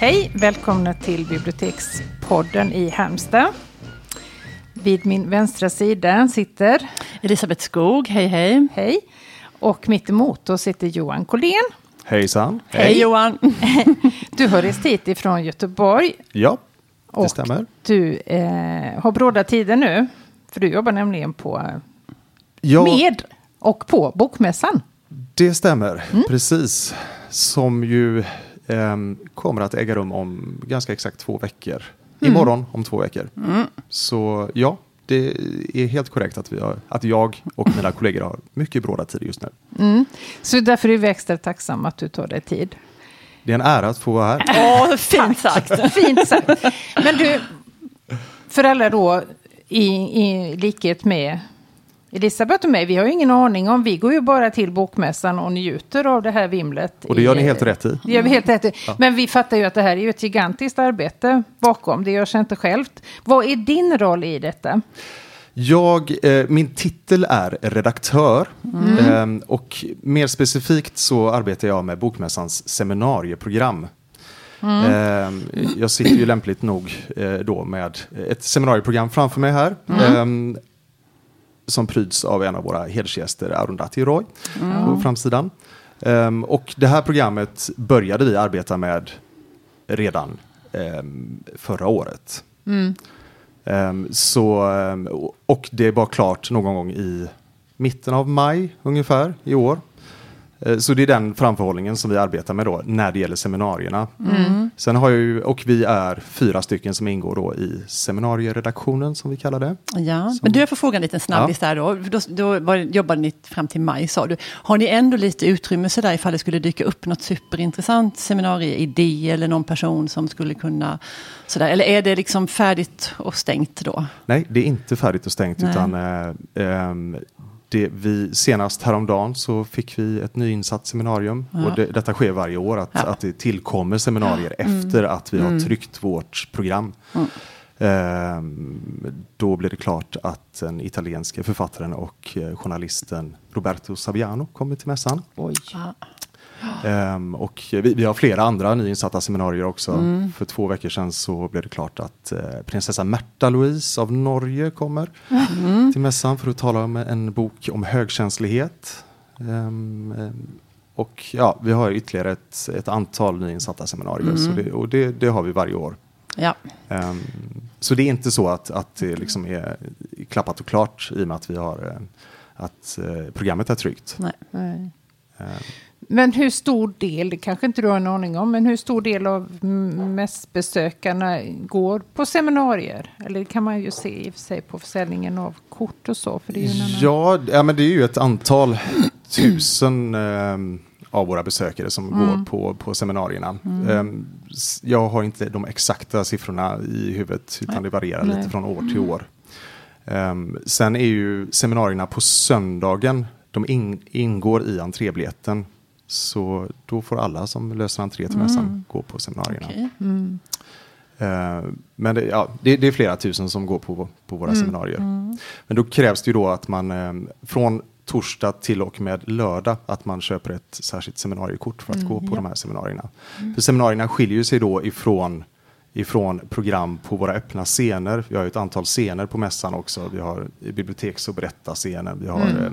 Hej, välkomna till Bibliotekspodden i Halmstad. Vid min vänstra sida sitter Elisabeth Skog, hej hej. Hej. Och mitt emot oss sitter Johan Collén. Hejsan. Hej, hej Johan. du har rest hit ifrån Göteborg. Ja, det och stämmer. Du eh, har bråda tider nu. För du jobbar nämligen på ja, med och på Bokmässan. Det stämmer, mm. precis. Som ju kommer att äga rum om ganska exakt två veckor. Mm. Imorgon om två veckor. Mm. Så ja, det är helt korrekt att, vi har, att jag och mina kollegor har mycket bråda tid just nu. Mm. Så därför är vi extra tacksamma att du tar dig tid. Det är en ära att få vara här. Åh, fint sagt. fint sagt. Men du, för alla då, i, i likhet med Elisabeth och mig, vi har ju ingen aning om, vi går ju bara till bokmässan och njuter av det här vimlet. Och det gör ni helt rätt i. Det gör vi helt rätt i. Ja. Men vi fattar ju att det här är ju ett gigantiskt arbete bakom, det görs inte självt. Vad är din roll i detta? Jag, eh, min titel är redaktör mm. eh, och mer specifikt så arbetar jag med Bokmässans seminarieprogram. Mm. Eh, jag sitter ju lämpligt nog eh, då med ett seminarieprogram framför mig här. Mm. Som pryds av en av våra hedersgäster, Arundhati Roy, mm. på framsidan. Um, och det här programmet började vi arbeta med redan um, förra året. Mm. Um, så, och det var klart någon gång i mitten av maj ungefär i år. Eh, så det är den framförhållningen som vi arbetar med då när det gäller seminarierna. Mm. Sen har jag ju, och vi är fyra stycken som ingår då i seminarieredaktionen som vi kallar det. Ja, som, men du, jag får fråga en liten snabbis ja. där då. Då, då var, jobbade ni fram till maj sa du. Har ni ändå lite utrymme så där ifall det skulle dyka upp något superintressant seminarieidé eller någon person som skulle kunna sådär. Eller är det liksom färdigt och stängt då? Nej, det är inte färdigt och stängt Nej. utan eh, eh, det vi, senast häromdagen så fick vi ett nyinsatt seminarium. Ja. Och det, detta sker varje år, att, ja. att det tillkommer seminarier ja. Mm. efter att vi har mm. tryckt vårt program. Mm. Eh, då blir det klart att den italienska författaren och eh, journalisten Roberto Saviano kommer till mässan. Oj. Um, och vi, vi, har flera andra nyinsatta seminarier också. Mm. För två veckor sedan så blev det klart att uh, prinsessa Märta Louise av Norge kommer mm. till mässan för att tala om en bok om högkänslighet. Um, um, och ja, vi har ytterligare ett, ett antal nyinsatta seminarier mm. så det, och det, det, har vi varje år. Ja. så det är inte så att, att det liksom är klappat och klart i och med att vi har uh, att programmet är tryggt. Nej. Men hur stor del, det kanske inte du har en aning om, men hur stor del av mässbesökarna går på seminarier? Eller kan man ju se i och för sig på försäljningen av kort och så. För det är ju annan... ja, ja, men det är ju ett antal tusen eh, av våra besökare som mm. går på, på seminarierna. Mm. Eh, jag har inte de exakta siffrorna i huvudet, utan Nej. det varierar Nej. lite från år till år. Um, sen är ju seminarierna på söndagen, de in, ingår i entrébiljetten. Så då får alla som löser entré till mässan mm. gå på seminarierna. Okay. Mm. Uh, men det, ja, det, det, är flera tusen som går på, på våra mm. seminarier. Mm. Men då krävs det ju då att man uh, från torsdag till och med lördag att man köper ett särskilt seminariekort för att gå på ja. de här seminarierna. För seminarierna skiljer sig då ifrån ifrån program på våra öppna scener. Vi har ett antal scener på mässan också. Vi har biblioteks och berättarscenen. Vi har mm. Eh,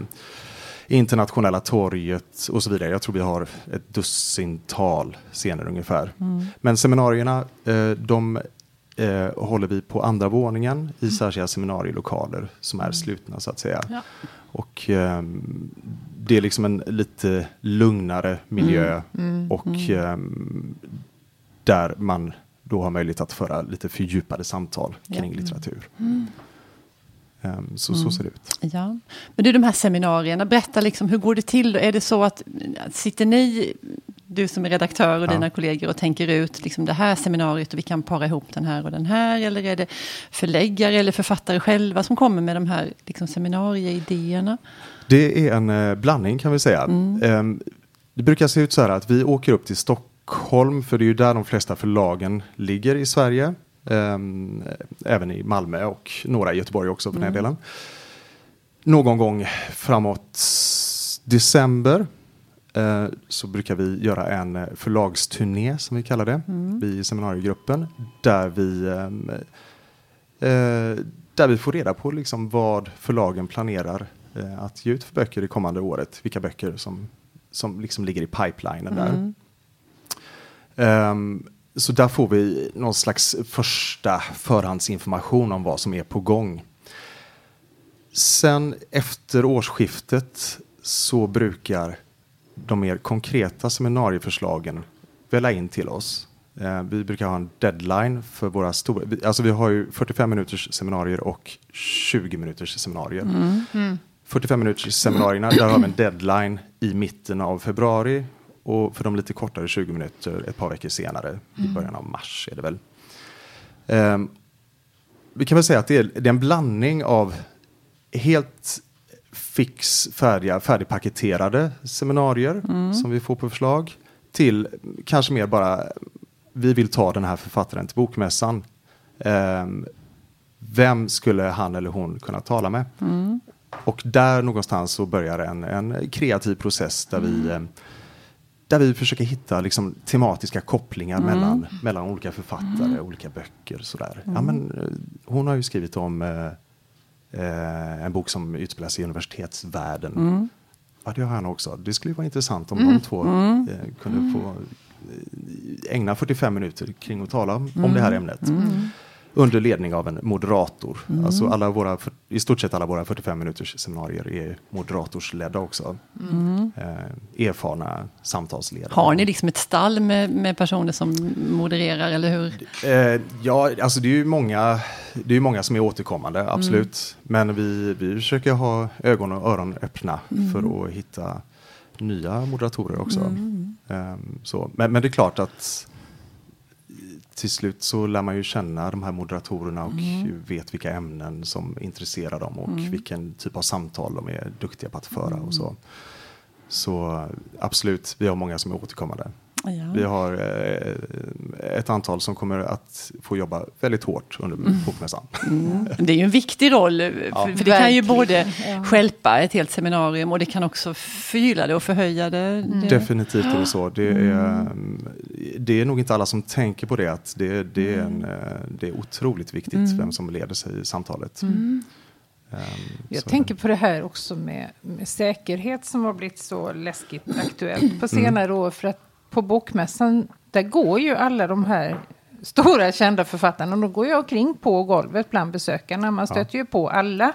internationella torget och så vidare. Jag tror vi har ett dussintal scener ungefär. Mm. Men seminarierna, eh, de eh, håller vi på andra våningen i mm. särskilda seminarielokaler som är mm. slutna så att säga. Ja. Och eh, det är liksom en lite lugnare miljö mm. Mm. och eh, där man då har möjlighet att föra lite fördjupade samtal kring litteratur. Ehm, så, mm. så ser det ut. Ja. Men du, de här seminarierna, berätta liksom, hur går det till? Är det så att sitter ni, du som är redaktör och ja. dina kollegor och tänker ut liksom, det här seminariet och vi kan para ihop den här och den här? Eller är det förläggare eller författare själva som kommer med de här liksom, seminarieidéerna? Det är en eh, blandning kan vi säga. Mm. Eh, det brukar se ut så här att vi åker upp till Stockholm, för det är ju där de flesta förlagen ligger i Sverige. Um, även i Malmö och några i Göteborg också för mm. den delen. Någon gång framåt december eh, så brukar vi göra en eh, förlagsturné som vi kallar det, mm. vi i seminariegruppen, där vi, ehm, eh, där vi får reda på liksom vad förlagen planerar att ge ut för böcker det kommande året, vilka böcker som, som liksom ligger i pipelinen där. Um, så där får vi någon slags första förhandsinformation om vad som är på gång. Sen efter årsskiftet så brukar de mer konkreta seminarieförslagen välla in till oss. Eh, vi brukar ha en deadline för våra stora, alltså vi har ju 45 minuters seminarier och 20 minuters seminarier. Mm. Mm. 45 minuters seminarierna, där har vi en deadline i mitten av februari och för de lite kortare 20 minuter ett par veckor senare, mm. i början av mars är det väl. Um, vi kan väl säga att det är, det är en blandning av helt fix färdiga, färdigpaketerade seminarier mm. som vi får på förslag till kanske mer bara vi vill ta den här författaren till bokmässan. Um, vem skulle han eller hon kunna tala med? Mm. Och där någonstans så börjar en, en kreativ process där vi mm där vi försöker hitta liksom, tematiska kopplingar mm. mellan, mellan olika författare, mm. olika böcker. Sådär. Mm. Ja, men, eh, hon har ju skrivit om eh, eh, en bok som utspelar sig i universitetsvärlden. Mm. Ja, det har han också. Det skulle vara intressant om de mm. två mm. eh, kunde få eh, ägna 45 minuter kring att tala om det här ämnet under ledning av en moderator. Mm. Alltså alla våra, I stort sett alla våra 45 minuters seminarier är moderatorsledda också. Mm. Eh, erfarna samtalsledare. Har ni liksom ett stall med, med personer som modererar, eller hur? Eh, ja, alltså det är ju många, det är många som är återkommande, absolut. Mm. Men vi, vi försöker ha ögon och öron öppna mm. för att hitta nya moderatorer också. Eh, så. Men, men det är klart att till slut så lär man ju känna de här moderatorerna och mm. vet vilka ämnen som intresserar dem och mm. vilken typ av samtal de är duktiga på att föra och så. Så absolut, vi har många som är återkommande. Ja. Vi har eh, ett antal som kommer att få jobba väldigt hårt under mm. bokmässan. Mm. Det är ju en viktig roll, ja. för, det kan ju både ja. skälpa ett helt seminarium och det kan också förgylla det och förhöja det. Mm. Definitivt är det så. Det är, mm. det är nog inte alla som tänker på det, att det, det, är, en, mm. eh, det är otroligt viktigt mm. vem som leder sig i samtalet. Um, jag tänker på det här också med, med, säkerhet som har blivit så läskigt aktuellt på senare år. För att på bokmässan, där går ju alla de här stora kända författarna. De går ju omkring på golvet bland besökarna. Man stöter ja. ju på alla.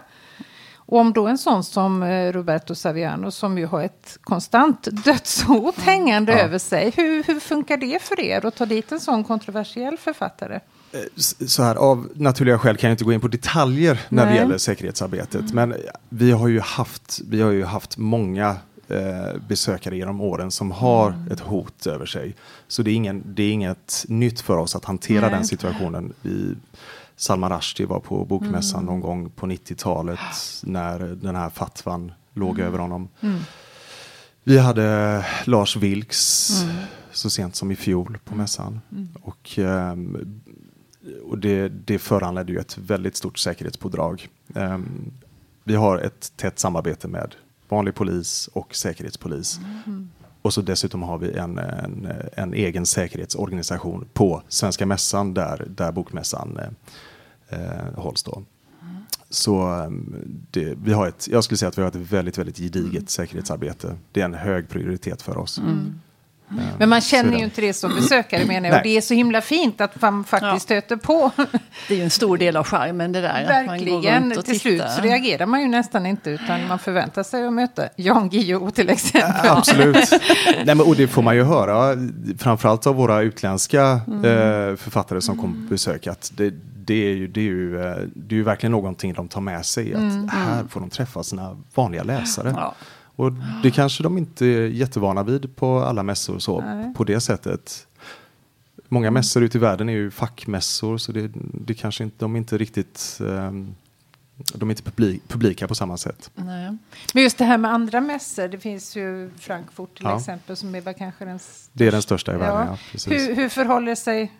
Och om då en sån som eh, Roberto Saviano som ju har ett konstant dödshot hängande ja. över sig. Hur, hur funkar det för er att ta dit en sån kontroversiell författare? Eh, så här, av naturliga skäl kan jag inte gå in på detaljer när Nej. det gäller säkerhetsarbetet. Mm. Men vi har ju haft, vi har ju haft många eh, besökare genom åren som har mm. ett hot över sig. Så det är, ingen, det är inget nytt för oss att hantera Nej. den situationen. Vi, Salman Rushdie var på bokmässan mm. någon gång på 90-talet när den här fatwan låg mm. över honom. Mm. Vi hade Lars Vilks mm. så sent som i fjol på mässan. Mm. Och, um, och det, det föranledde ju ett väldigt stort säkerhetspådrag. Um, vi har ett tätt samarbete med vanlig polis och säkerhetspolis. Mm. Och så dessutom har vi en, en, en, egen säkerhetsorganisation på Svenska Mässan där, där Bokmässan eh, eh hålls. Då. Mm. Så ehm, det, vi har ett, jag skulle säga att vi har ett väldigt, väldigt gediget mm. säkerhetsarbete. Det är en hög prioritet för oss. Mm. Men man känner ju inte det som besökare menar jag. Och det är så himla fint att man faktiskt ja. stöter på. Det är ju en stor del av charmen det där. Verkligen. Till slut så reagerar man ju nästan inte utan man förväntar sig att möta Jan Guillou till exempel. Ja, absolut. Nej, men, och det får man ju höra framförallt av våra utländska mm. eh, författare som mm. kommer på besök. Att det, det är, ju, det, är ju, eh, det är ju verkligen någonting de tar med sig. Att mm. Här får de träffa sina vanliga läsare. Ja. Och det kanske de inte är jättevana vid på alla mässor så, på det sättet. Många mm. mässor ute i världen är ju fackmässor så det, det kanske inte, de är inte riktigt um, de är inte publik, publika på samma sätt. Nej. Men just det här med andra mässor, det finns ju Frankfurt till ja. exempel som är kanske den Det är den största i världen, ja. ja hur, hur förhåller sig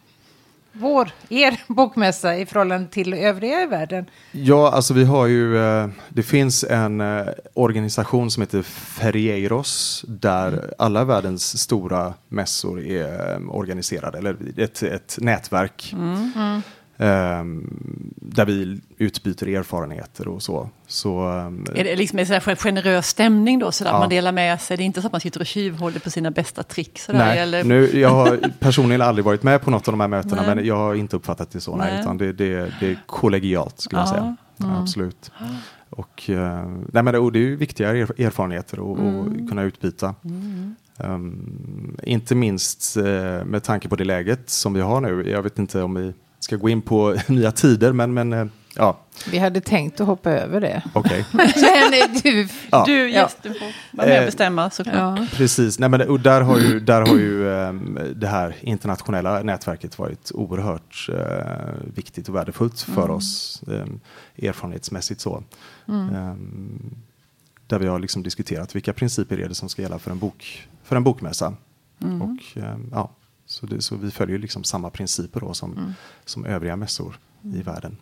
vår, er bokmässa i förhållande till övriga i världen? Ja, alltså vi har ju, eh, det finns en eh, organisation som heter Ferieiros där alla världens stora mässor är eh, organiserade, eller ett, ett nätverk. Mm. Um, där vi utbyter erfarenheter och så. så um, är det liksom en sån generös stämning då, så ja. man delar med sig? Det är inte så att man sitter och tjuvhåller på sina bästa trick? Sådär, nej, eller? Nu, jag har personligen aldrig varit med på något av de här mötena, nej. men jag har inte uppfattat det så, nej. utan det, det, det är kollegialt skulle ja. jag säga. Mm. Absolut. Och, uh, nej, men det, och det är ju viktiga erfarenheter att mm. kunna utbyta. Mm. Um, inte minst uh, med tanke på det läget som vi har nu. Jag vet inte om vi ska gå in på nya tider, men, men eh, ja. Vi hade tänkt att hoppa över det. Okej. Okay. du, ja. du gästen får vara med och eh, bestämma såklart. Ja. Precis, Nej, men, och där har ju, där har ju um, det här internationella nätverket varit oerhört uh, viktigt och värdefullt för mm. oss um, erfarenhetsmässigt så. Mm. Um, där vi har liksom diskuterat vilka principer är det som ska gälla för en, bok, för en bokmässa. Mm. Och, ja, så, det, så vi följer liksom samma principer då som, mm. som övriga mässor mm. i världen.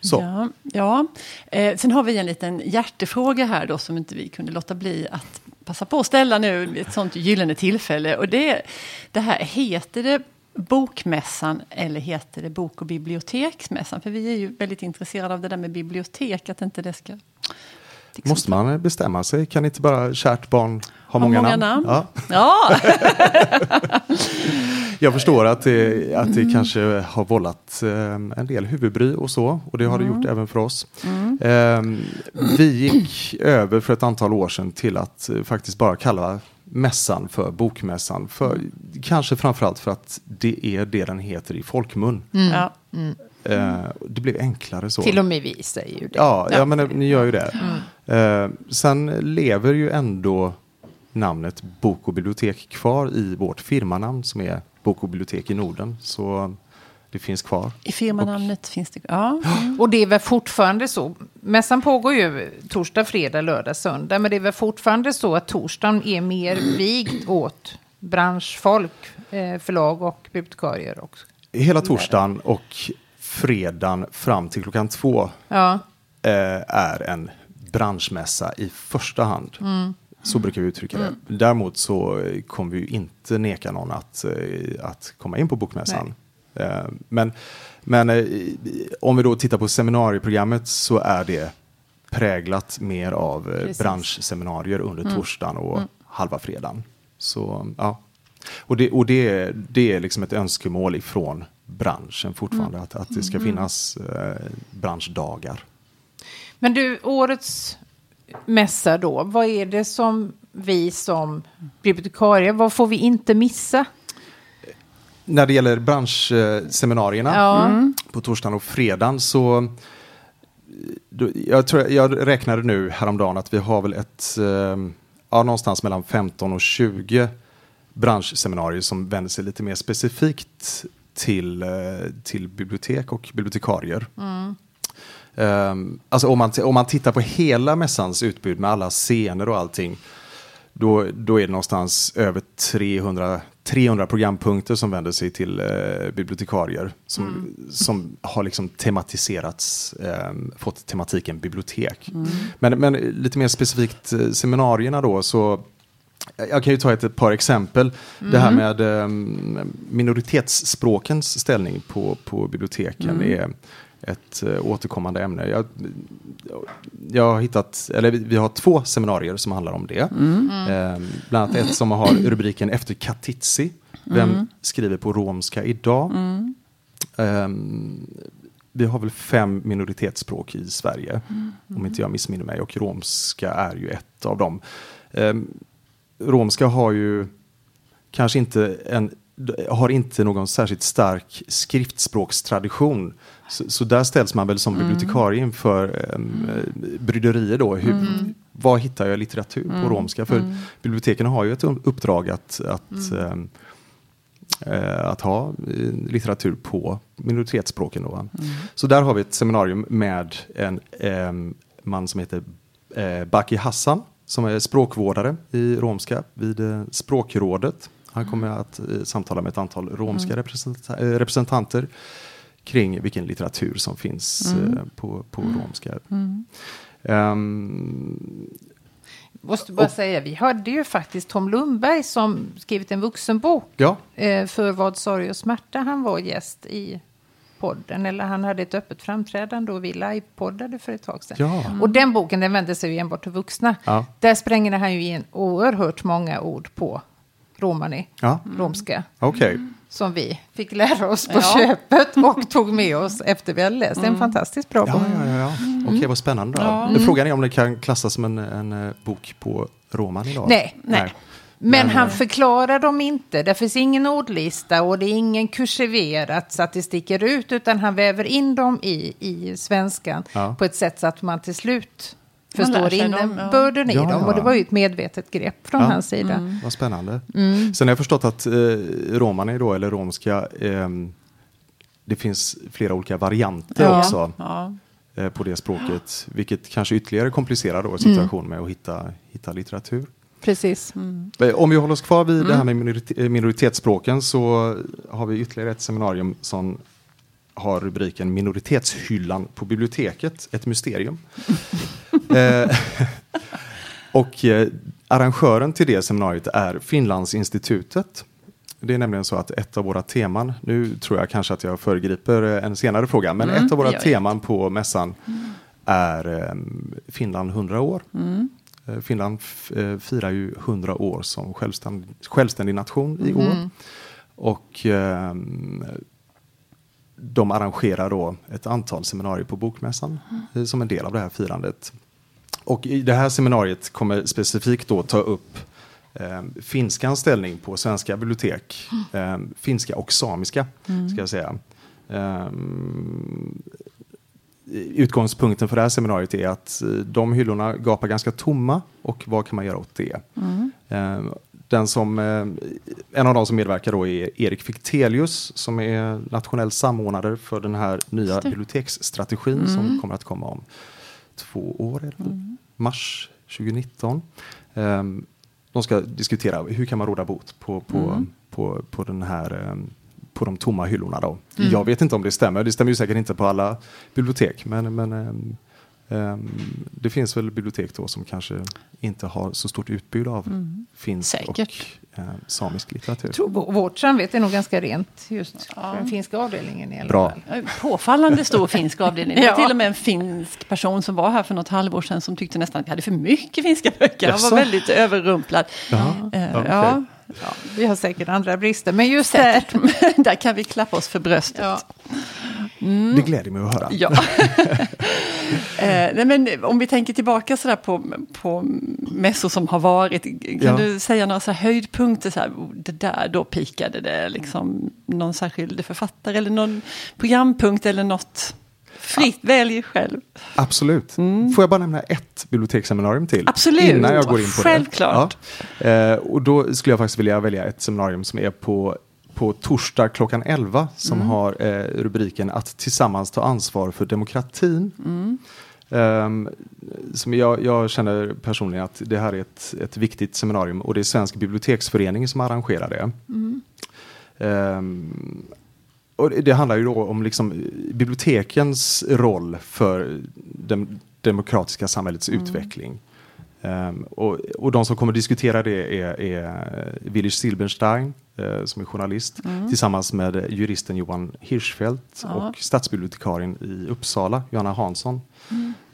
Så. Ja, ja. Eh, sen har vi en liten hjärtefråga här då som inte vi kunde låta bli att passa på att ställa nu ett sånt gyllene tillfälle. Och det, det här, heter det Bokmässan eller heter det Bok och biblioteksmässan? För vi är ju väldigt intresserade av det där med bibliotek, att inte det ska Liksom. Måste man bestämma sig? Kan inte bara kärt barn ha många, många namn? namn? Ja. ja. jag förstår att det, att det mm. kanske har vållat um, en del huvudbry och så. Och det har mm. det gjort även för oss. Mm. Um, vi gick över för ett antal år sedan till att uh, faktiskt bara kalla mässan för bokmässan. För, kanske framförallt för att det är det den heter i folkmun. Mm. Ja. Mm. Uh, det blev enklare så. Till och med vi säger ju det. Ja, ja. ja men ni gör ju det. Uh, sen lever ju ändå namnet Bok och bibliotek kvar i vårt firmanamn som är Bok och bibliotek i Norden. Så det finns kvar. I firmanamnet och, finns det ja. Mm. Och det är väl fortfarande så. Mässan pågår ju torsdag, fredag, lördag, söndag. Men det är väl fortfarande så att torsdagen är mer vigd åt branschfolk, eh, förlag och bibliotekarier. Och Hela torsdagen och fredagen fram till klockan två ja. eh, är en branschmässa i första hand. Mm. Så brukar vi uttrycka mm. det. Däremot så kommer vi inte neka någon att, eh, att komma in på bokmässan. Eh, men, men eh, om vi då tittar på seminarieprogrammet så är det präglat mer av Precis. branschseminarier under mm. torsdagen och mm. halva fredagen. Så, ja. Och, det, och det, det är liksom ett önskemål ifrån branschen fortfarande, mm. att, att det ska mm. finnas eh, branschdagar. Men du, årets mässa då, vad är det som vi som bibliotekarier, vad får vi inte missa? När det gäller branschseminarierna ja. mm. på torsdagen och fredagen så jag, tror, jag räknade nu häromdagen att vi har väl ett, eh, ja, någonstans mellan 15 och 20 branschseminarier som vänder sig lite mer specifikt till, eh, till bibliotek och bibliotekarier. Mm. Um, alltså om man, om man tittar på hela mässans utbud med alla scener och allting, då, då är det någonstans över 300, 300 programpunkter som vänder sig till eh, bibliotekarier som, mm. som har liksom tematiserats, eh, fått tematiken bibliotek. Mm. Men, men lite mer specifikt eh, seminarierna då, så jag kan ju ta ett, ett par exempel. Mm. Det här mm. med um, minoritetsspråkens ställning på, på biblioteken mm. är ett uh, återkommande ämne. Jag, jag har hittat, eller vi, har två seminarier som handlar om det. Mm. Um, bland annat ett som har rubriken Efter Katitzi. Vem mm. skriver på romska idag? Um, vi har väl fem minoritetsspråk i Sverige, om inte jag missminner mig, och romska är ju ett av dem. Um, romska har ju kanske inte en har inte någon särskilt stark skriftspråkstradition. Så, så där ställs man väl som mm. bibliotekarie inför um, bryderier då. Hur, mm. Var hittar jag litteratur mm. på romska? För mm. biblioteken har ju ett uppdrag att, att, um, uh, att ha uh, litteratur på minoritetsspråken. Då. Mm. Så där har vi ett seminarium med en um, man som heter uh, Baki Hassan som är språkvårdare i romska vid eh, Språkrådet. Han kommer att eh, samtala med ett antal romska representa- eh, representanter kring vilken litteratur som finns eh, på, på romska. Ehm, Måste bara Och- säga, vi hade ju faktiskt Tom Lundberg som skrivit en vuxenbok ja, eh, för Vad sorg och smärta. Han var gäst i podden, eller han hade ett öppet framträdande och vi livepoddade för ett tag sedan. Ja. Och den boken den vände sig ju enbart till vuxna. Ja. Där sprängde han ju in oerhört många ord på romani, ja. romska, okej. Som vi fick lära oss på Ja. köpet och tog med oss efter vi hade läst. Det är en fantastiskt bra Ja, bok. ja, ja, ja. Okej, vad spännande. Då. Ja. Frågan är om det kan klassas som en, en eh, bok på roman idag? Nej, nej. Men, Men, han förklarar dem inte. Det finns ingen ordlista och det är ingen kursiverat så att det sticker ut. Utan han väver in dem i, i svenskan Ja. på ett sätt så att man till slut förstår dem, ja. innebörden i Ja, dem. ja. Och det var ju ett medvetet grepp från Ja. hans sida. Vad spännande. Mm. Sen har jag förstått att eh, romani då, eller romska, ehm, det finns flera olika varianter Ja. också Ja. eh, på det språket. Vilket kanske ytterligare komplicerar då situationen med att hitta, hitta litteratur. Precis. Eh, Om vi håller oss kvar vid det här med minorite- eh, minoritetsspråken så har vi ytterligare ett seminarium som har rubriken Minoritetshyllan på biblioteket, ett mysterium. eh, och eh, arrangören till det seminariet är Finlandsinstitutet. Det är nämligen så att ett av våra teman, nu tror jag kanske att jag föregriper eh, en senare fråga, men Mm, ett av våra teman på mässan är eh, Finland 100 år. Mm. Eh, Finland eh, firar ju 100 år som självständig, självständig nation i år. Och ehm, de arrangerar då ett antal seminarier på Bokmässan eh, som en del av det här firandet. Och i det här seminariet kommer specifikt då ta upp eh, finskans ställning på svenska bibliotek. Eh, finska och samiska, ska jag säga. Ehm, utgångspunkten för det här seminariet är att eh, de hyllorna gapar ganska tomma och vad kan man göra åt det? Eh, Den som, eh, en av de som medverkar då är Erik Fichtelius som är nationell samordnare för den här nya biblioteksstrategin som kommer att komma om två år, väl? mars 2019. Eh, De ska diskutera hur kan man råda bot på, på, på, på den här eh, på de tomma hyllorna då. Jag vet inte om det stämmer, det stämmer ju säkert inte på alla bibliotek men, men ehm, ehm, det finns väl bibliotek då som kanske inte har så stort utbud av finsk Säkert. och eh, samisk litteratur. Jag tror vårt samvete är nog ganska rent just för den finska avdelningen i alla Bra. fall. Påfallande stor finsk avdelning. Det var Ja. till och med en finsk person som var här för något halvår sedan som tyckte nästan att jag hade för mycket finska böcker. Han var väldigt överrumplad. Jaha, Eh, okej. ja, Ja, vi har säkert andra brister, men just där. Där kan vi klappa oss för bröstet. Ja. Det gläder mig att höra. Ja. eh, nej, men om vi tänker tillbaka sådär på, på mässor som har varit. Kan Ja. du säga några så höjdpunkter? Så här, oh, det där, då pikade det. Liksom, någon särskild författare eller någon programpunkt eller något. Fritt, välj själv. Absolut. Får jag bara nämna ett biblioteksseminarium till? Mm. Absolut. Innan jag går in på Självklart. det. Ja. Eh, och då skulle jag faktiskt vilja välja ett seminarium som är på, på torsdag klockan 11 som Mm. har eh, rubriken Att tillsammans ta ansvar för demokratin. Mm. Ehm, som jag, jag känner personligen att det här är ett, ett viktigt seminarium och det är Svensk biblioteksförening som arrangerar det. Ehm, och det- det handlar ju då om liksom bibliotekens roll för den demokratiska samhällets utveckling. Ehm, och, och de som kommer diskutera det är, är Willy Silberstein eh, som är journalist tillsammans med juristen Johan Hirschfeldt Ja. och stadsbibliotekarien i Uppsala, Johanna Hansson.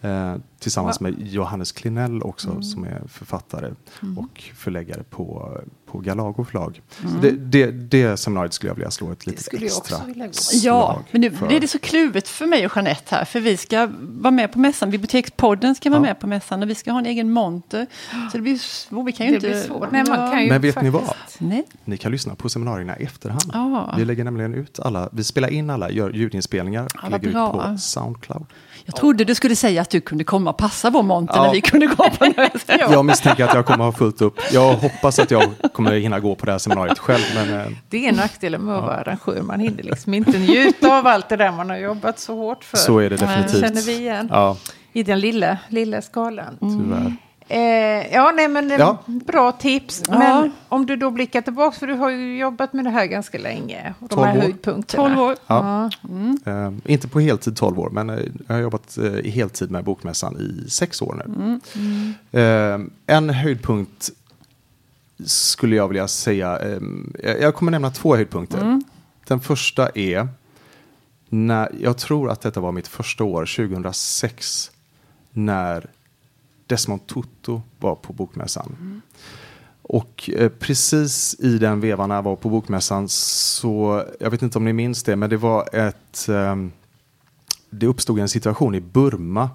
Eh, tillsammans med Johannes Klinell också som är författare och förläggare på, på Galago förlag. Så det, det, det seminariet skulle jag vilja slå ett jag extra också vilja gå. Ja, men nu för. blir det så kluvet för mig och Jeanette här. För vi ska vara med på mässan. Bibliotekspodden ska vara Ja. med på mässan. Och vi ska ha en egen monter. Så det blir svårt. Vi kan ju Det inte... blir svårt. Nej, man kan ju Men vet ni faktiskt- vad? Nej. Ni kan lyssna på seminarierna i efterhand. Ja. Vi lägger nämligen ut alla, vi spelar in alla, gör ljudinspelningar Ja, lägger ut bra. på Soundcloud. Jag trodde du skulle säga att du kunde komma och passa vår monter Ja. när vi kunde gå på den. Jag misstänker att jag kommer ha fullt upp. Jag hoppas att jag kommer hinna gå på det här seminariet själv. Men, eh, Det är nackdelen med att vara arrangör. Man hinner liksom inte njuta av allt det där man har jobbat så hårt för. så är det känner definitivt. vi igen. Ja, I den lilla, lilla skalan. tyvärr. Eh, ja, nej men eh, Ja. bra tips. Ja. Men om du då blickar tillbaka, för du har ju jobbat med det här ganska länge. Och de 12 här år. höjdpunkterna. 12 år. Ja. Ja. Eh, inte på heltid 12 år, men eh, jag har jobbat eh, i heltid med Bokmässan i sex år nu. Eh, en höjdpunkt skulle jag vilja säga, eh, jag jag kommer nämna två höjdpunkter. Den första är, när, jag tror att detta var mitt första år, 2006, när Desmond Tutu var på Bokmässan. Och eh, precis i den vevan när jag var på Bokmässan så, jag vet inte om ni minns det, men det var ett, ehm, det uppstod en situation i Burma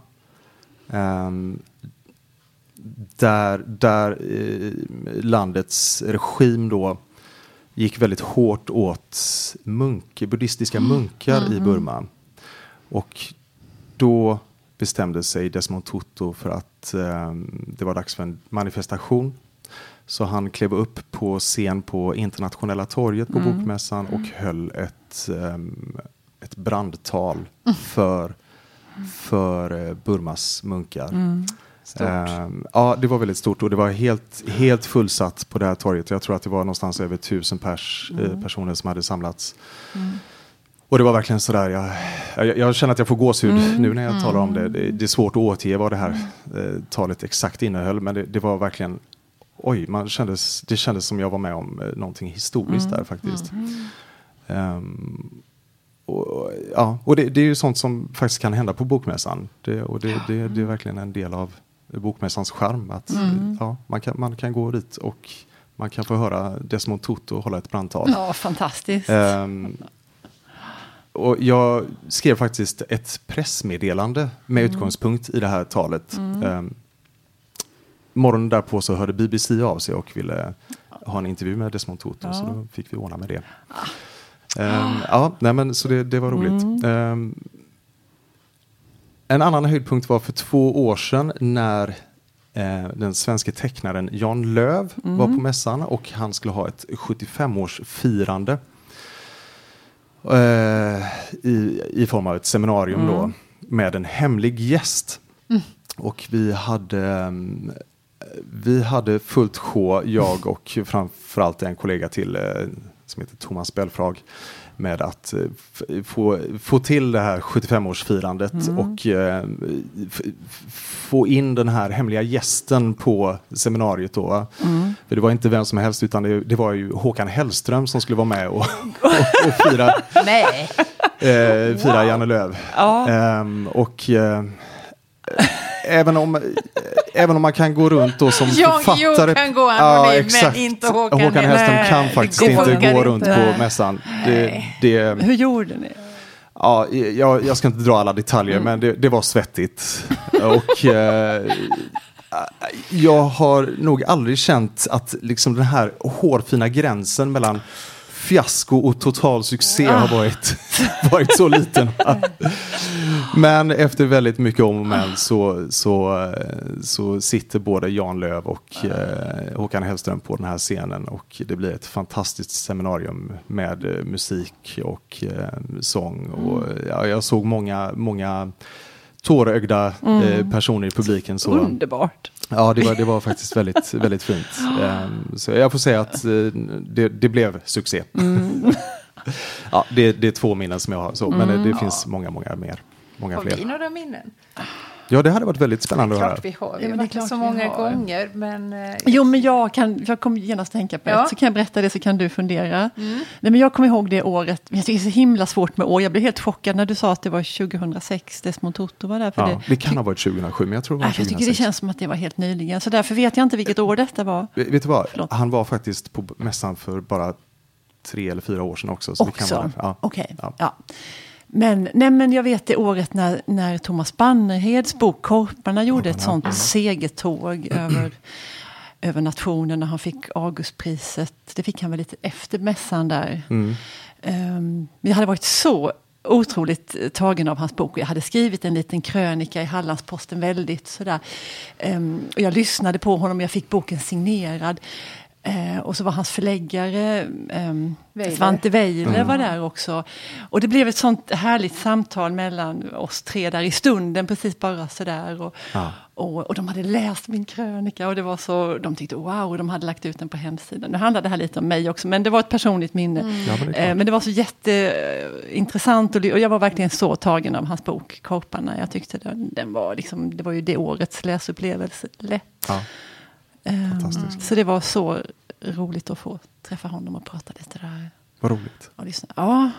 ehm, där, där eh, landets regim då gick väldigt hårt åt munk, buddhistiska munkar i Burma. Och då bestämde sig Desmond Tutu för att ehm, det var dags för en manifestation. Så han klev upp på scen på internationella torget på Bokmässan och höll ett, ehm, ett brandtal för, för eh, Burmas munkar. Ehm, ja, det var väldigt stort och det var helt, helt fullsatt på det här torget. Jag tror att det var någonstans över tusen pers, eh, personer som hade samlats. Och det var verkligen sådär, jag, jag, jag känner att jag får gåshud nu när jag talar om det. det. Det är svårt att återge vad det här eh, talet exakt innehöll, men det, det var verkligen, oj, man kändes, det kändes som jag var med om eh, någonting historiskt där faktiskt. Ehm, och, ja, och det, det är ju sånt som faktiskt kan hända på Bokmässan. Det, och det, det, det är verkligen en del av Bokmässans charm. Att, ja, man, kan, man kan gå dit och man kan få höra Desmond Tutu hålla ett brandtal. Ja, fantastiskt. Ehm, och jag skrev faktiskt ett pressmeddelande med utgångspunkt i det här talet. Um, morgonen därpå så hörde BBC av sig och ville ha en intervju med Desmond Tutu. Så då fick vi ordna med det. Ehm, ja, nej men så det, det var roligt. Ehm, en annan höjdpunkt var för två år sedan när eh, den svenska tecknaren Jan Löv var på mässan och han skulle ha ett 75-årsfirande. Eh, i, I form av ett seminarium då med en hemlig gäst. Och vi hade, mm, vi hade fullt sjå, jag och framförallt en kollega till eh, som heter Thomas Belfrag med att eh, få, få till det här 75-årsfirandet och eh, få in den här hemliga gästen på seminariet då. För det var inte vem som helst utan det, det var ju Håkan Hellström som skulle vara med och, och, och fira, Nej. eh, fira Janne Lööf. Ja. Ehm, och eh, även, om, även om man kan gå runt då som Jag- författare. jag kan gå anonym, men exakt. inte Håkan Håkan Hellström kan faktiskt går inte inte. gå runt på mässan. Det, det, Hur gjorde ni? ja, jag, jag ska inte dra alla detaljer, men det, det var svettigt. Och eh, jag har nog aldrig känt att liksom den här hårfina gränsen mellan fiasko och total succé har varit, varit så liten. Men efter väldigt mycket om och men så, så, eh, så sitter både Jan Löv och eh, Håkan Hellström på den här scenen och det blir ett fantastiskt seminarium med eh, musik och eh, sång. Och, ja, jag såg många, många tårögda eh, personer i publiken. Så, Underbart. Ja, det var, det var faktiskt väldigt, väldigt fint. Ehm, så jag får säga att eh, det, det blev succé. ja, det, det är två minnen som jag har, så, men eh, det finns många, många mer. Många Har vi några minnen? Ja, det hade varit väldigt spännande att höra. Klart vi har. Vi Ja, har men det är så många har. gånger. Men, eh, Jo, men jag, kan, jag kommer genast tänka på Ja. ett, så kan jag berätta det så kan du fundera. Nej, men jag kommer ihåg det året, jag tycker det är så himla svårt med år, jag blev helt chockad när du sa att det var 2006, Desmond Tutu var där. För Ja, det, det kan ha varit 2007, men jag tror det var Nej, jag tycker 2006. det känns som att det var helt nyligen, så därför vet jag inte vilket år detta var. Vet vet du vad? Förlåt. Han var faktiskt på mässan för bara tre eller fyra år sedan också. Så Det kan Också? vara, ja. Okej. Ja. Ja. Men, nej, men jag vet det året när, när Thomas Bannerheds bok Korparna gjorde ett sånt segertåg över, över nationen när han fick Augustpriset. Det fick han väl lite efter mässan där. Mm. Um, jag hade varit så otroligt tagen av hans bok. Jag hade skrivit en liten krönika i Hallandsposten väldigt sådär. Um, och jag lyssnade på honom och jag fick boken signerad. Eh, och så var hans förläggare Weiler. Svante Weiler Mm. var där också. Och det blev ett sånt härligt samtal mellan oss tre där i stunden, precis bara sådär. Och, Ja. och, och de hade läst min krönika och det var så, de tyckte wow, de hade lagt ut den på hemsidan. Nu handlade det här lite om mig också, men det var ett personligt minne. Ja, men det. Eh, men det var så jätteintressant och, och jag var verkligen så tagen av hans bok Korparna. Jag tyckte den, den var liksom, det var ju det årets läsupplevelse lätt. Ja. Ehm, Fantastiskt. Så det var så roligt att få träffa honom och prata lite där. Vad roligt. Och lyssna. Ja,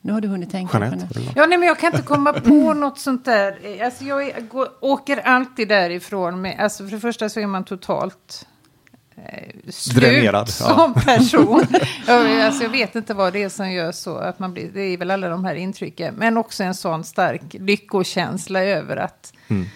nu har du hunnit tänka på Jeanette? Ja, nej, men jag kan inte komma på något sånt där. Alltså, jag går, åker alltid därifrån. Med, alltså, för det första så är man totalt eh, slut Dränerad, ja. som person. jag, alltså, jag vet inte vad det är som gör så. Att man blir, det är väl alla de här intrycken. Men också en sån stark lyckokänsla över att Mm.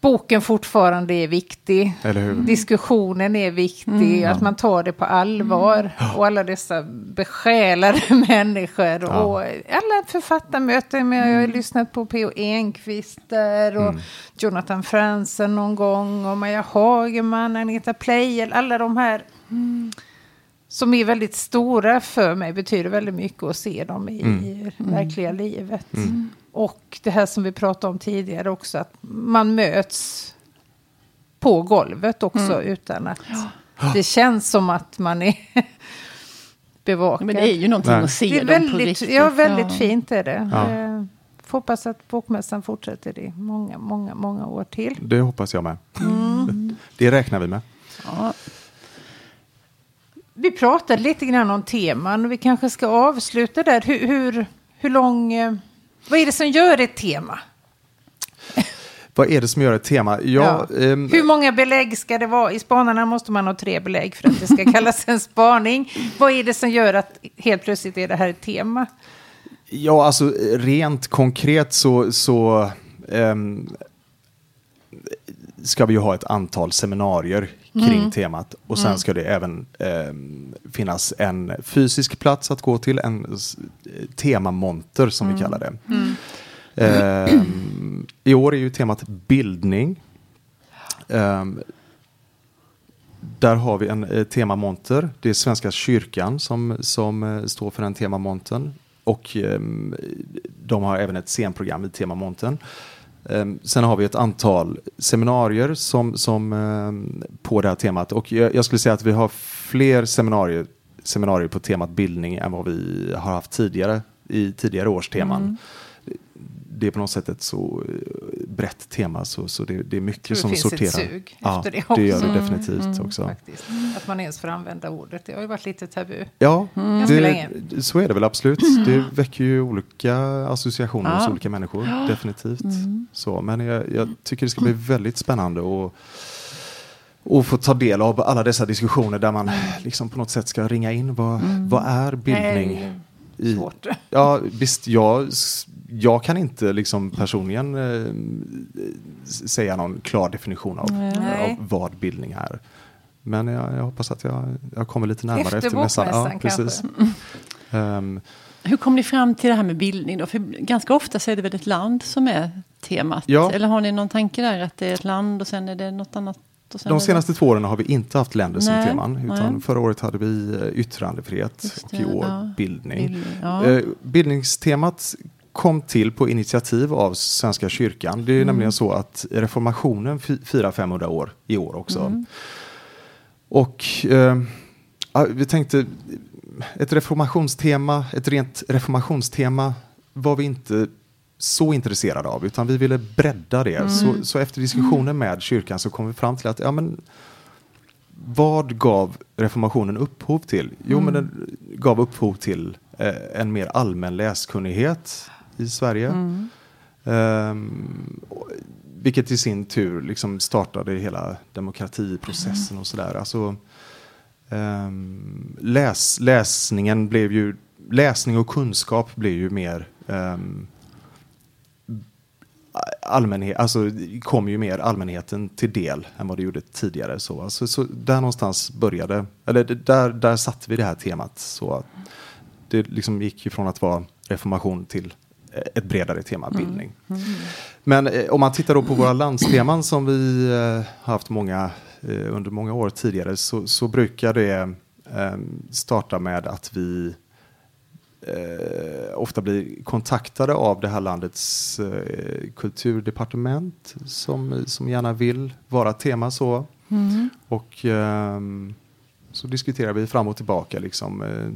Boken fortfarande är viktig. Eller hur? Diskussionen är viktig, Mm. att man tar det på allvar. Och alla dessa besjälade människor. Ja. Och alla författarmöten. Med, jag har Mm. lyssnat på P.O. Enquist där. Och Jonathan Franzen någon gång. Och Maja Hagerman, Anita Pleijel. Alla de här. Som är väldigt stora för mig. Betyder väldigt mycket att se dem i Mm. verkliga livet. Och det här som vi pratade om tidigare också. Att man möts på golvet också utan att det känns som att man är bevakad. Men det är ju någonting Nej. att se Det är dem på väldigt, riktigt. ja, väldigt fint är det. Ja. Eh, får hoppas att bokmässan fortsätter i många, många, många år till. Det hoppas jag med. Mm. Det räknar vi med. Ja. Vi pratade lite grann om teman och vi kanske ska avsluta där. Hur, hur, hur lång... eh, Vad är det som gör ett tema? Vad är det som gör ett tema? Ja, Ja. ehm, Hur många belägg ska det vara? I spanarna måste man ha tre belägg för att det ska kallas en spaning. Vad är det som gör att helt plötsligt är det här ett tema? Ja, alltså rent konkret så, så ehm, ska vi ju ha ett antal seminarier kring temat. Och sen ska det även ehm, finnas en fysisk plats att gå till, en s- temamonter som vi kallar det. Ehm, I år är ju temat bildning. Ehm, där har vi en eh, temamonter. Det är Svenska kyrkan som, som eh, står för den temamontern. Och ehm, de har även ett scenprogram i temamontern. Ehm, Ehm, sen har vi ett antal seminarier som, som, ehm, på det här temat. Och jag, jag skulle säga att vi har fler seminarier, seminarier på temat bildning än vad vi har haft tidigare i tidigare års teman. Mm. Det är på något sätt ett så eh, brett tema så, så det, det är mycket tror det som finns sorterar. ett sug ja, efter det det gör också. det definitivt också. Faktiskt. Att man ens får använda ordet. Det har ju varit lite tabu. Ja, Ganska det, länge. så är det väl absolut. Det väcker ju olika associationer hos Ja. olika människor, definitivt. Så, men jag, jag tycker det ska bli väldigt spännande och och få ta del av alla dessa diskussioner där man liksom på något sätt ska ringa in vad, vad är bildning? Nej, i, svårt. Ja, visst, jag, jag kan inte liksom personligen eh, säga någon klar definition av, av vad bildning är. Men jag, jag hoppas att jag, jag kommer lite närmare Efter efter, mässan. bokmässan precis. Ehm, Hur kom ni fram till det här med bildning då? För ganska ofta så är det väl ett land som är temat? Ja. Eller har ni någon tanke där att det är ett land och sen är det något annat? Och sen de det- senaste två åren har vi inte haft länder som Nej, teman. Utan nej. förra året hade vi eh, yttrandefrihet Just och det, i år ja. bildning. Ja. Eh, bildningstemat kom till på initiativ av Svenska kyrkan. Det är nämligen så att reformationen fi- firar 500 år i år också. Och eh, vi tänkte ett reformationstema, ett rent reformationstema var vi inte så intresserade av utan vi ville bredda det. Så, så efter diskussionen med kyrkan så kom vi fram till att ja, men, vad gav reformationen upphov till? Jo, men den gav upphov till eh, en mer allmän läskunnighet i Sverige. Ehm, och- vilket i sin tur liksom startade hela demokratiprocessen och sådär. Alltså, ehm, läs, läsningen blev ju, läsning och kunskap blev ju mer ehm, allmänhet, alltså kom ju mer allmänheten till del än vad det gjorde tidigare. Så, alltså, så där någonstans började, eller där, där satte vi det här temat. Så det liksom gick ju från att vara reformation till eh, ett bredare tema, bildning. Men eh, om man tittar då på våra landsteman som vi eh, har haft många eh, under många år tidigare så, så brukar det eh, starta med att vi eh, ofta blir kontaktade av det här landets eh, kulturdepartement som, som gärna vill vara tema så. Och ehm, så diskuterar vi fram och tillbaka liksom, eh,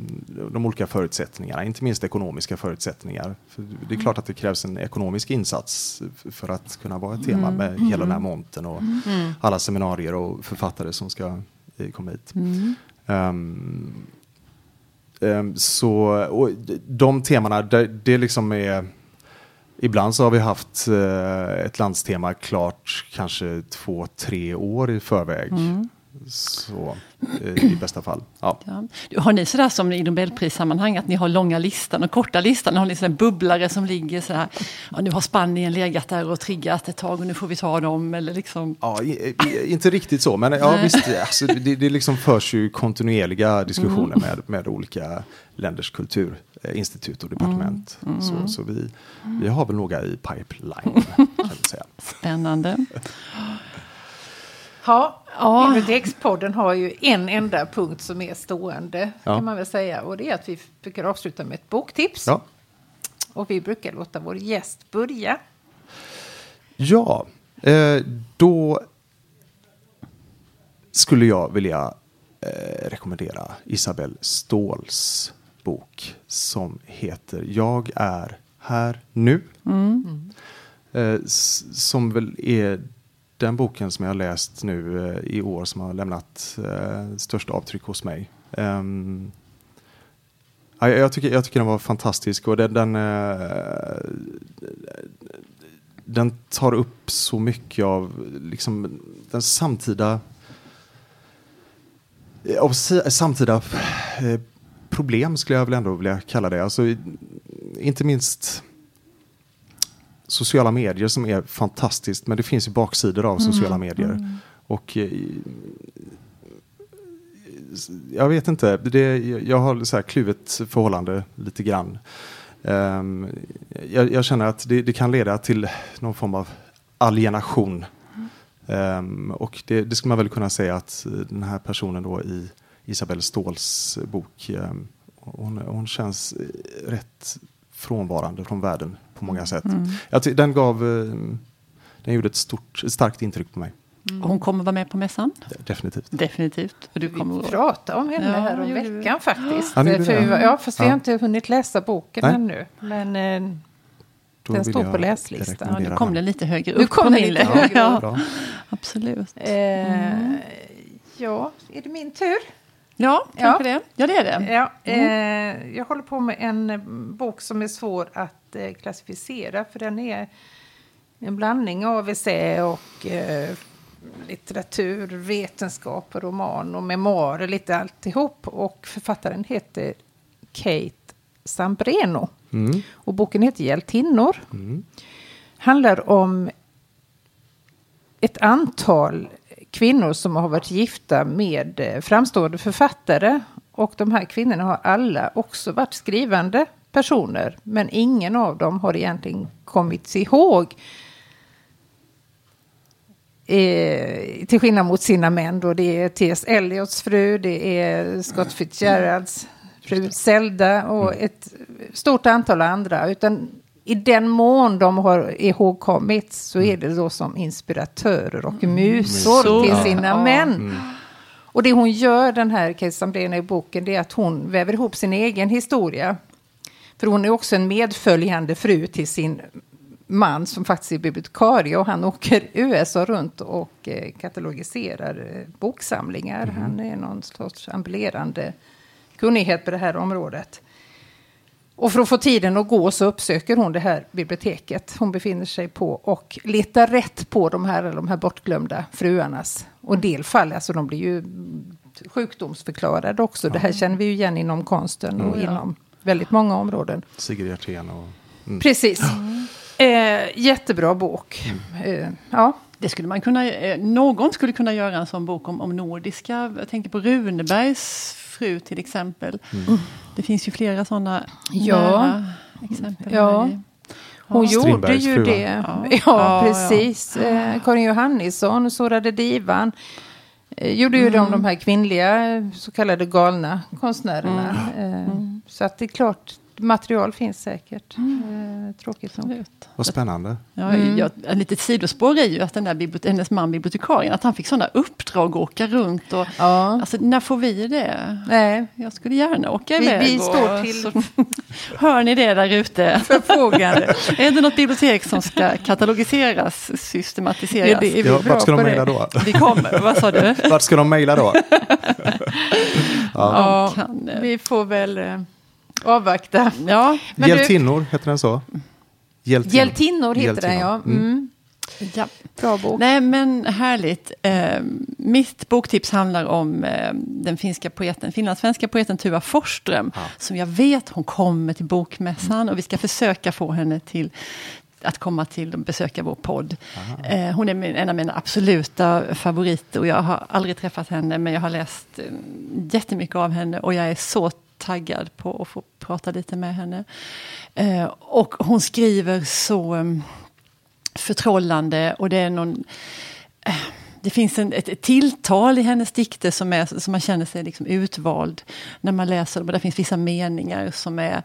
de olika förutsättningarna, inte minst ekonomiska förutsättningar. För det är klart att det krävs en ekonomisk insats för att kunna vara ett tema med hela den här monten och alla seminarier och författare som ska eh, komma hit. Ehm, Ehm, så och de temana, det, det liksom är Ibland så har vi haft eh, ett landstema klart kanske två, tre år i förväg. Mm. Så eh, i bästa fall. Ja. Ja. Har ni sådär som i Nobelprissammanhang att ni har långa listan och korta listan? Har ni sådär bubblare som ligger så här, ja, nu har Spanien legat där och triggat ett tag och nu får vi ta dem eller liksom. Ja, i, i, inte riktigt så, men ja, visst, alltså, det, det liksom förs ju kontonierliga diskussioner med, med olika länders kulturinstitut och departement. Så, så vi, vi har väl några i pipeline, kan säga. Spännande. Ja, Ja. Bibliotekspodden har ju en enda punkt som är stående, Ja. kan man väl säga. Och det är att vi brukar avsluta med ett boktips. Ja, Och vi brukar låta vår gäst börja. ja eh, då skulle jag vilja eh, rekommendera Isabelle Ståhls bok som heter Jag är här nu. Eh, s- som väl är den boken som jag har läst nu eh, i år som har lämnat eh, störst avtryck hos mig. Ehm, jag, tycker, jag tycker den var fantastisk och den, den, eh, den tar upp så mycket av liksom, den samtida av samtida eh, problem skulle jag väl ändå vilja kalla det. Alltså, inte minst sociala medier som är fantastiskt, men det finns ju baksidor av sociala medier. Och eh, jag vet inte, det, jag har så här kluvet förhållande lite grann. Ehm, jag, jag känner att det, det kan leda till någon form av alienation. Ehm, och det, det skulle man väl kunna säga att eh, den här personen då i Isabelle Ståhls bok, ehm, hon, hon känns eh, rätt frånvarande från världen på många sätt. Jag ty- den gav, eh, den gjorde ett stort, ett starkt intryck på mig. Och hon kommer vara med på mässan? De- Definitivt. Definitivt. Och du Vi kommer pratade om henne Ja, här om vi. veckan faktiskt. Ja, För vi ja, fast vi Ja. har inte hunnit läsa boken Nej. ännu. Men eh, Den står på läslistan. Ja, nu kom den. lite högre Nu upp kom på den min ja, absolut. eh, ja, är det min tur? Ja, Ja. kanske det. Ja, det är det. Ja, eh, jag håller på med en bok som är svår att eh, klassificera för den är en blandning av essä och eh, litteratur, vetenskap, roman och memoarer, lite alltihop. Och författaren heter Kate Sambreno. Mm. Och boken heter Hjältinnor. Mm. Handlar om ett antal kvinnor som har varit gifta med eh, framstående författare. Och de här kvinnorna har alla också varit skrivande personer. Men ingen av dem har egentligen kommit ihåg. Eh, till skillnad mot sina män då. Det är T.S. Eliots fru, det är Scott Fitzgeralds fru Zelda och ett stort antal andra. Utan i den mån de har ihågkommits så är det då som inspiratörer och musor Musor. till Ja. sina Ja. män. Och det hon gör, den här Sambrena i boken, det är att hon väver ihop sin egen historia. För hon är också en medföljande fru till sin man som faktiskt är bibliotekarie och han åker USA runt och eh, katalogiserar eh, boksamlingar. Han är någon sorts ambulerande kunnighet på det här området. Och för att få tiden att gå så uppsöker hon det här biblioteket hon befinner sig på och letar rätt på de här, de här bortglömda fruarnas. Och en del fall, alltså de blir ju sjukdomsförklarade också. Det här känner vi ju igen inom konsten och inom väldigt många områden. Sigrid Hjertén och... Mm. Precis. Eh, jättebra bok. Eh, ja. Det skulle man kunna, eh, någon skulle kunna göra en sån bok om, om nordiska. Jag tänker på Runebergs fru till exempel. Det finns ju flera sådana Ja. exempel. Ja. Hon gjorde ju det. Ja. Ja, Ja, precis. Eh, Karin Johannisson, Sorade Divan. Eh, gjorde ju de de här kvinnliga så kallade galna konstnärerna. Eh, Så att det är klart, material finns säkert. Eh, tråkigt nog. Absolut. Vad spännande. Ja, Mm. jag, ett litet sidospår är ju att den där bibliot- hennes man bibliotekarien, att han fick sådana uppdrag att åka runt. Och, Ja, Alltså, när får vi det? nej, Jag skulle gärna åka Vi- iväg. vi och- står till- så, hör ni det där ute? förfogande. är det något bibliotek som ska katalogiseras, systematiseras? Ja, det är vi Ja, vart ska de mejla då? Vi kommer, vad sa du? Vart ska de mejla då? Ja, kan, eh, vi får väl eh, avvakta. Ja, Men du- Hjältinnor, heter den så? Hjältinnor, Hjältinnor heter den ja. Hjältinnor. Mm. ja. Bra bok. Nej men härligt. Eh, mitt boktips handlar om eh, den finska poeten, finlandssvenska poeten Tuva Forsström. Ja. Som jag vet hon kommer till bokmässan och vi ska försöka få henne till att komma till och besöka vår podd. Eh, hon är min, en av mina absoluta favoriter och jag har aldrig träffat henne men jag har läst eh, jättemycket av henne och jag är så taggad på att få prata lite med henne. Eh, och hon skriver så eh, förtrollande och det är någon... eh, Det finns en, ett, ett tilltal i hennes dikter som, är, som man känner sig liksom utvald när man läser dem. Och det finns vissa meningar som är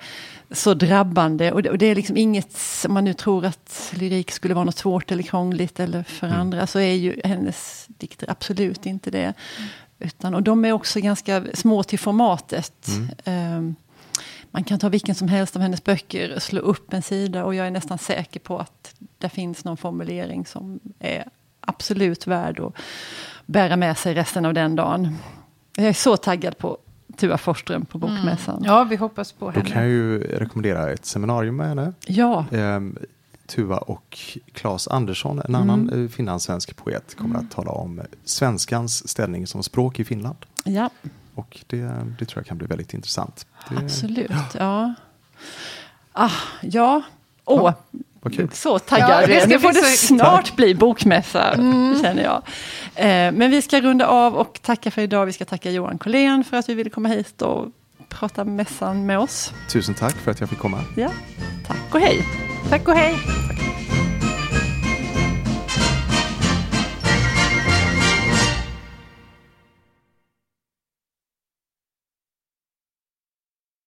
så drabbande. Och det, och det är liksom inget, om man nu tror att lyrik skulle vara något svårt eller krångligt eller för andra, så är ju hennes dikter absolut inte det. Utan, och de är också ganska små till formatet. Ehm, man kan ta vilken som helst av hennes böcker, slå upp en sida och jag är nästan säker på att det finns någon formulering som är absolut värd att bära med sig resten av den dagen. Jag är så taggad på Tua Forsström på Bokmässan. Ja, vi hoppas på Då henne. kan jag ju rekommendera ett seminarium med henne. Ja, Ehm, Tuva och Claes Andersson, en annan mm. finlandssvensk poet, kommer att tala om svenskans ställning som språk i Finland. ja Och det, det tror jag kan bli väldigt intressant. Det, absolut. Ja, ah, ja. Åh, Vad kul. så taggad. Ja, nu får det snart bli bokmässa, känner jag. Eh, men vi ska runda av och tacka för idag. Vi ska tacka Johan Collén för att vi ville komma hit och prata mässan med oss. Tusen tack för att jag fick komma. Ja, tack och hej. Tack och hej.